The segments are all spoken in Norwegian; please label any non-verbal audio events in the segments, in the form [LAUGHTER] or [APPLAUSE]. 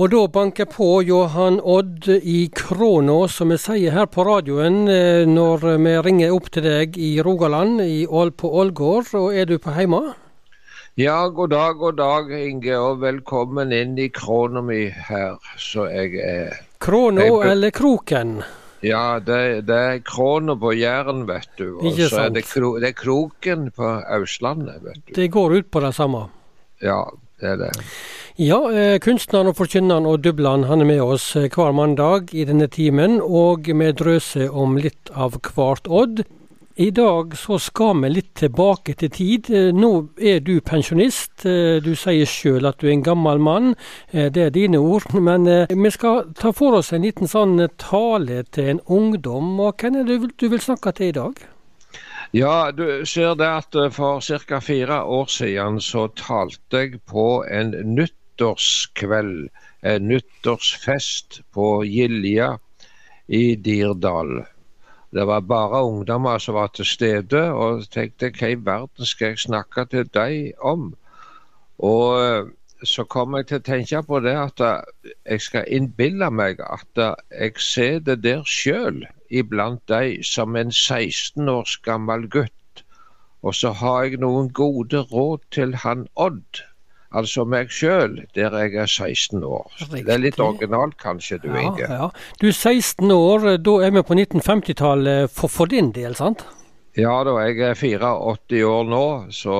Og da banker på Johan Odd i Kråna, som vi sier her på radioen eh, når vi ringer opp til deg i Rogaland, i Ål på Ålgård. Og er du på heima? Ja, god dag, god dag, Inge, og velkommen inn i Kråna mi her, så jeg er Kråna eller Kroken? Ja, det, det er Kråna på Jæren, vet du. Og så er det, kro, det er Kroken på Østlandet, vet du. Det går ut på det samme? Ja, det er det. Ja, eh, kunstneren og forkynneren og Dubland han er med oss eh, hver mandag i denne timen, og vi drøser om litt av hvert odd. I dag så skal vi litt tilbake til tid. Eh, nå er du pensjonist. Du sier sjøl at du er en gammel mann. Det er dine ord. [LAUGHS] Men vi skal ta for oss en liten sånn tale til en ungdom. Og hvem er det du vil snakke til i dag? Ja, du ser det at for ca. fire år siden så talte jeg på en nytt nyttårskveld, en nyttårsfest på Gilja i Dirdal. Det var bare ungdommer som var til stede, og tenkte hva i verden skal jeg snakke til dem om? Og eh, så kom jeg til å tenke på det at eh, jeg skal innbille meg at eh, jeg ser det der sjøl iblant dem som en 16 års gammel gutt. Og så har jeg noen gode råd til han Odd altså meg sjøl, der jeg er 16 år. Riktig. Det er litt originalt kanskje, du ja, Inge. Ja. Du er 16 år, da er vi på 1950-tallet for, for, din del, sant? Ja da, jeg er 84 år nå, så,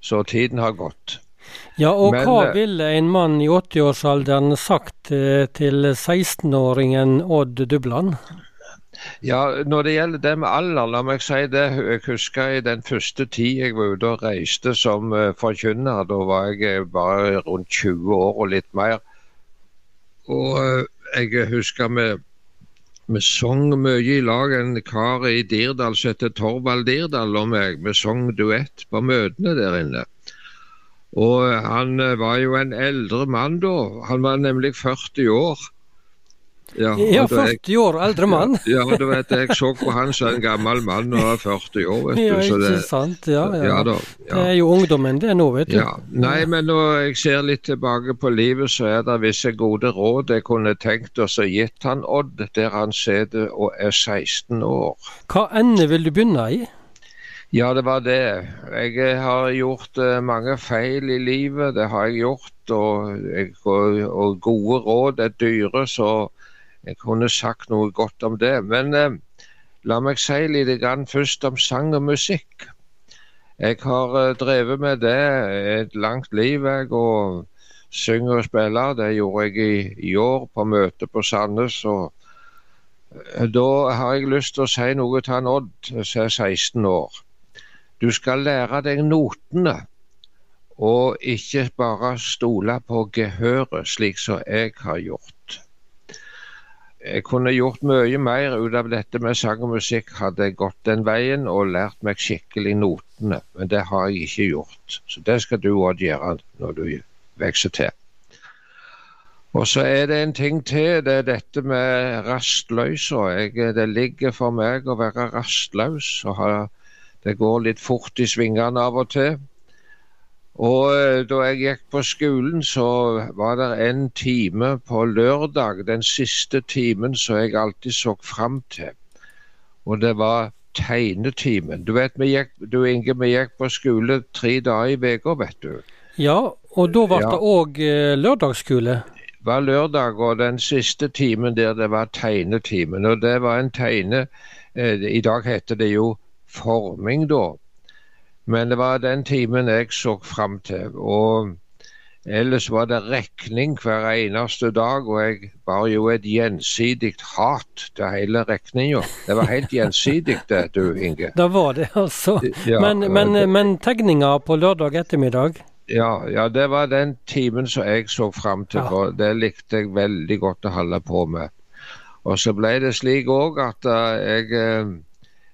så tiden har gått. Ja, og Men, hva eh, ville en mann i 80-årsalderen sagt eh, til 16-åringen Odd Dubland? Ja, Når det gjelder det med alder, la meg si det. Jeg husker i den første tid jeg var ute og reiste som uh, forkynner. Da var jeg eh, bare rundt 20 år og litt mer. Og uh, jeg husker vi, vi sang mye i lag. En kar i Dirdal som heter Torvald Dirdal og meg. Vi sang duett på møtene der inne. Og han var jo en eldre mann da. Han var nemlig 40 år. Ja, ja 40 år eldre mann. ja, du vet, jeg så på han som en gammel mann og er 40 år, vet ja, du. Så det, ikke sant. Ja, ja. ja, da, ja. Det er jo ungdommen det nå, vet du. Ja. Nei, men når jeg ser litt tilbake på livet, så er det visse gode råd jeg kunne tenkt oss å gitt han Odd, der han sitter og er 16 år. Hva ende vil du begynne i? Ja, det var det. Jeg har gjort uh, mange feil i livet, det har jeg gjort. Og, og, og gode råd er dyre, så jeg kunne sagt noe godt om det. Men eh, la meg si litt grann først om sang og musikk. Jeg har eh, drevet med det et langt liv, jeg. Og synger og spiller. Det gjorde jeg i, i år på møte på Sandnes. og eh, da har jeg lyst til å si noe til han Odd, som er 16 år. Du skal lære deg notene, og ikke bare stole på gehøret, slik som jeg har gjort. Jeg kunne gjort mye mer ut av dette med sang og musikk hadde jeg gått den veien og lært meg skikkelig notene, men det har jeg ikke gjort. Så det skal du òg gjøre når du vokser til. Og så er det en ting til, det er dette med rastløsa. Det ligger for meg å være rastløs. og ha, Det går litt fort i svingene av og til. Og eh, da jeg gikk på skolen, så var det en time på lørdag, den siste timen som jeg alltid så fram til. Og det var tegnetimen. Du vet, vi gikk, du Inge, vi gikk på skole tre dager i uka, vet du. Ja, og da ble ja. det òg eh, lørdagsskole? Det var lørdag, og den siste timen der det var tegnetimen. Og det var en tegne eh, I dag heter det jo forming, da. Men det var den timen jeg så fram til. Og ellers var det regning hver eneste dag, og jeg var jo et gjensidig hat til hele regninga. Det var helt gjensidig det, du Inge. Det var det, altså. Ja, men, men, det, men tegninga på lørdag ettermiddag? Ja, ja, det var den timen som jeg så fram til, for det likte jeg veldig godt å holde på med. Og så ble det slik òg at uh, jeg uh,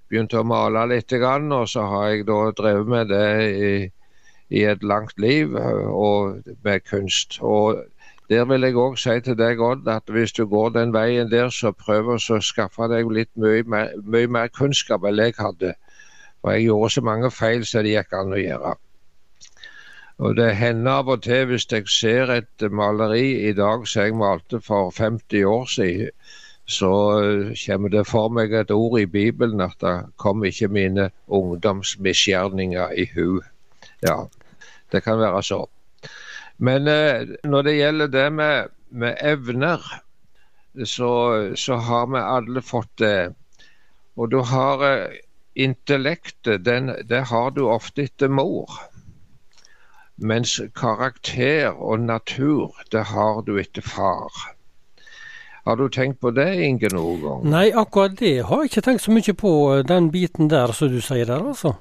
begynte å male litt, og så har jeg da drevet med det i, i et langt liv og med kunst. Og der vil jeg òg si til deg, Odd, at hvis du går den veien der, så prøv å skaffe deg litt mye mer, mye mer kunnskap enn jeg hadde. For jeg gjorde så mange feil som det gikk an å gjøre. Og det hender av og til hvis jeg ser et maleri i dag som jeg malte for 50 år siden, så kommer det for meg et ord i Bibelen at det kom ikke mine ungdomsmisgjerninger i hu. Ja, det kan være så. Men eh, når det gjelder det med, med evner, så, så, har vi alle fått det. Og du har eh, intellektet, den, det har du ofte etter mor. Mens karakter og natur, det har du etter far. Har du tenkt på det, Inge, noen gang? Nei, akkurat det har jeg ikke tenkt så mye på, eh, den biten der som du sier der, altså.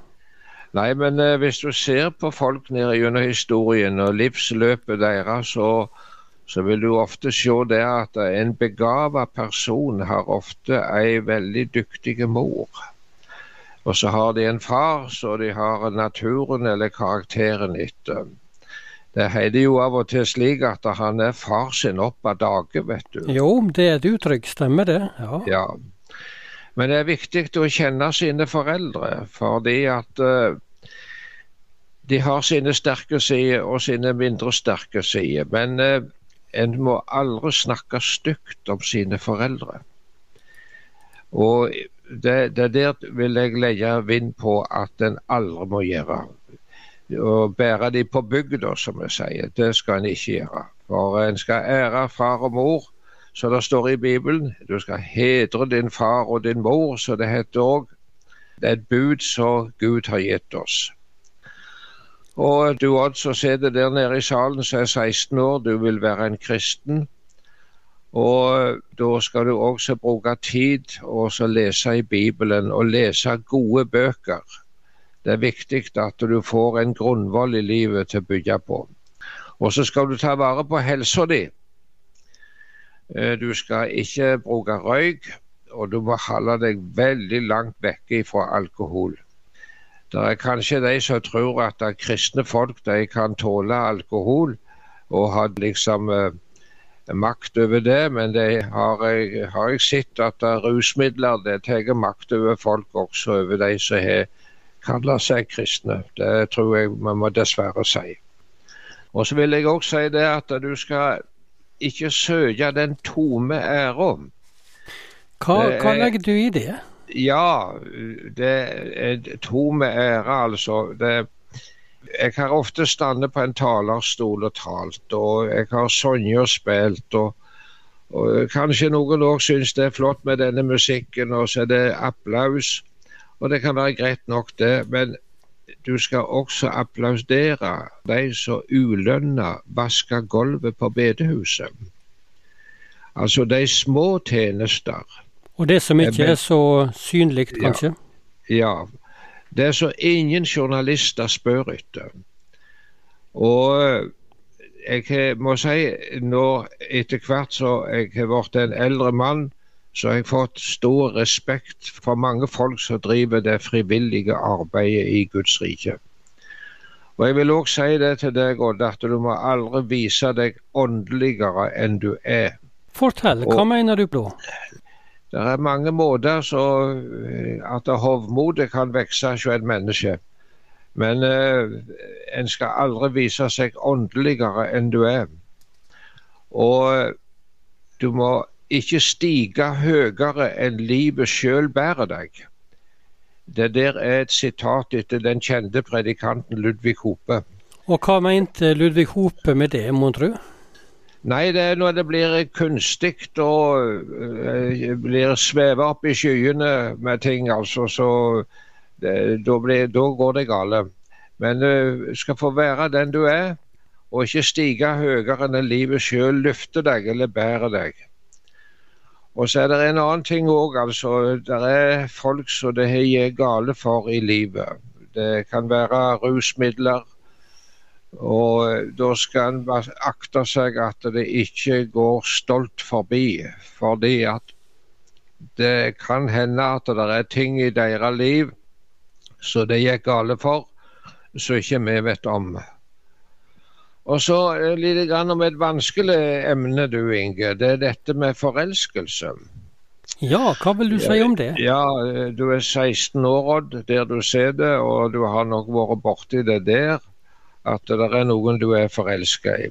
Nei, men eh, hvis du ser på folk nede gjennom historien og livsløpet deres, så, så, vil du ofte se det at en begava person har ofte ei veldig dyktig mor. Og så har de en far så de har naturen eller karakteren etter. Det heter jo av og til slik at han er far sin opp av dage, vet du. Jo, det er et uttrykk, stemmer det. Ja. ja. Men det er viktig å kjenne sine foreldre, fordi at uh, de har sine sterke sider og sine mindre sterke sider. Men uh, en må aldri snakke stygt om sine foreldre. Og det, det der vil jeg legge vind på at en aldri må gjøre. Å bære de på bygda, som vi sier, det skal en ikke gjøre. For en skal ære far og mor, som det står i Bibelen. Du skal hedre din far og din mor, så det heter òg. Det er et bud som Gud har gitt oss. Og du Odd som sitter der nede i salen som er 16 år, du vil være en kristen. Og da skal du også bruke tid og lese i Bibelen og lese gode bøker. Det er viktig at du får en grunnvoll i livet til å bygge på. Og så skal du ta vare på helsa di. Eh, du skal ikke bruke røyk, og du må holde deg veldig langt vekke fra alkohol. Det er kanskje de som tror at kristne folk de kan tåle alkohol og ha liksom eh, makt over det, men det har jeg, har jeg sett at rusmidler det tar makt over folk også, over de som har kaller seg kristne. Det tror jeg vi må dessverre si. Og så vil jeg også si det at du skal ikke søke den tomme æra. Hva, hva legger du i det? Ja, det er tomme ære, altså. Det, jeg har ofte stått på en talerstol og talt, og jeg har sunget og spilt. og, og Kanskje noen òg syns det er flott med denne musikken, og så er det applaus. Og det kan være greit nok, det, men du skal også applaudere de som ulønna vasker gulvet på bedehuset. Altså de små tjenester. Og det som ikke er så synlig, kanskje? Ja. ja. Det så ingen journalister spør etter. Og jeg må si nå etter hvert så jeg har blitt en eldre mann, så har jeg fått stor respekt for mange folk som driver det frivillige arbeidet i Guds rike. Og Jeg vil òg si det til deg, Odd, at du må aldri vise deg åndeligere enn du er. Fortell, hva og, mener du Blå? Det er mange måter så eh, at hovmodet kan vokse hos et menneske. Men eh, en skal aldri vise seg åndeligere enn du er. Og du må ikke stige høyere enn livet sjøl bærer deg. Det der er et sitat etter den kjente predikanten Ludvig Hope. Og hva mente Ludvig Hope med det, mon tru? Nei, det er når det blir kunstig og uh, blir svevet opp i skyene med ting, altså, så da går det gale. Men du uh, skal få være den du er, og ikke stige høyere enn livet sjøl løfter deg eller bærer deg. Og så er det en annen ting òg, altså. Det er folk som det har gale for i livet. Det kan være rusmidler og eh, da skal en akte seg at det ikke går stolt forbi. Fordi at det kan hende at det er ting i deres liv som det gikk gale for, som ikke vi vet om. Og så litt om et vanskelig emne, du Inge. Det er dette med forelskelse. Ja, hva vil du si om det? Ja, Du er 16 år, Odd, der du ser det. og du har nok vært borti det der. at det er noen du er forelska i.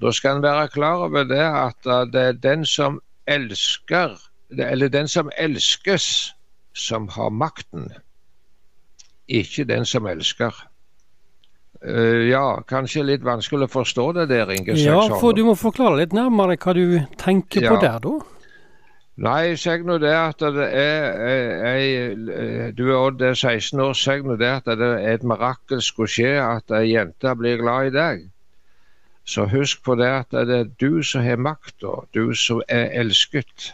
Da skal en være klar over det at det er den som elsker, eller den som elskes, som har makten, ikke den som elsker. Uh, ja, kanskje litt vanskelig å forstå det der, Inge Ja, for du må forklare litt nærmere hva du tenker ja. på der, da. Nei, si nå det at det er ei Du er Odd, 16 år. Si nå det at det er et mirakel skulle skje at ei jente blir glad i deg. Så husk på det at det er du som har makta, du som er elsket.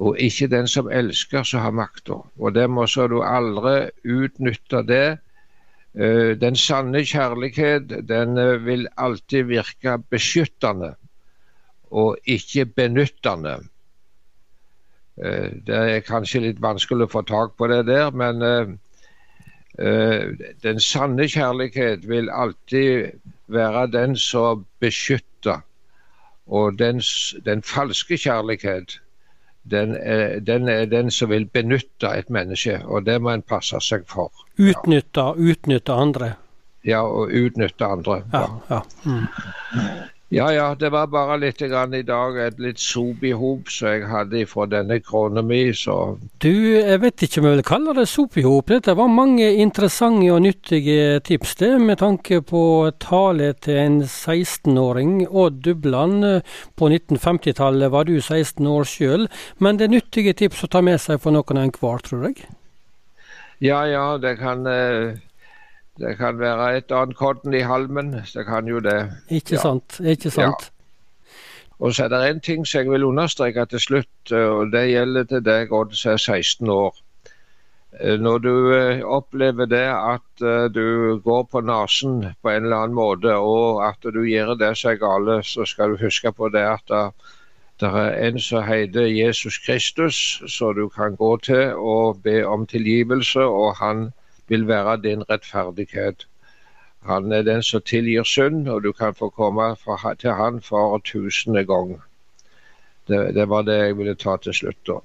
Og ikke den som elsker, som har makta. Og det må så du aldri utnytte det Eh, den sanne kjærlighet den eh, vil alltid virke beskyttende og ikke benyttende. Eh, det er kanskje litt vanskelig å få tak på det der, men den sanne kjærlighet vil alltid være den som beskytter. Og den, den falske kjærlighet den er, den er, den som vil benytte et menneske, og det må en passe seg for. Utnytte, ja. utnytte andre? Ja, og utnytte andre. Ja, ja. Mm. Ja ja, det var bare litt grann i dag, et litt sopihop som jeg hadde fra denne krona mi, så Du, jeg vet ikke om jeg vil kalle det sopihop. Dette var mange interessante og nyttige tips, det, med tanke på tale til en 16-åring. Odd Dubland, på 1950-tallet var du 16 år sjøl, men det er nyttige tips å ta med seg for noen enhver, tror jeg. Ja ja, det kan eh det kan være et annet kodden i halmen. Det kan jo det. Ikke ja. sant. Ikke sant. Ja. Og så er det en ting som jeg vil understreke til slutt, eh, og det gjelder til deg, Odd, som er 16 år. Eh, når du eh, opplever det at du går på nesen på en eller annen måte, og at du gjør det som er gale, så skal du huske på det at det er en som heter Jesus Kristus, så du kan gå til og be om tilgivelse, og han vil være din rettferdighet. Han er den som tilgir synd, og du kan få komme til han for tusende gang. Det, det var det jeg ville ta til slutt. da.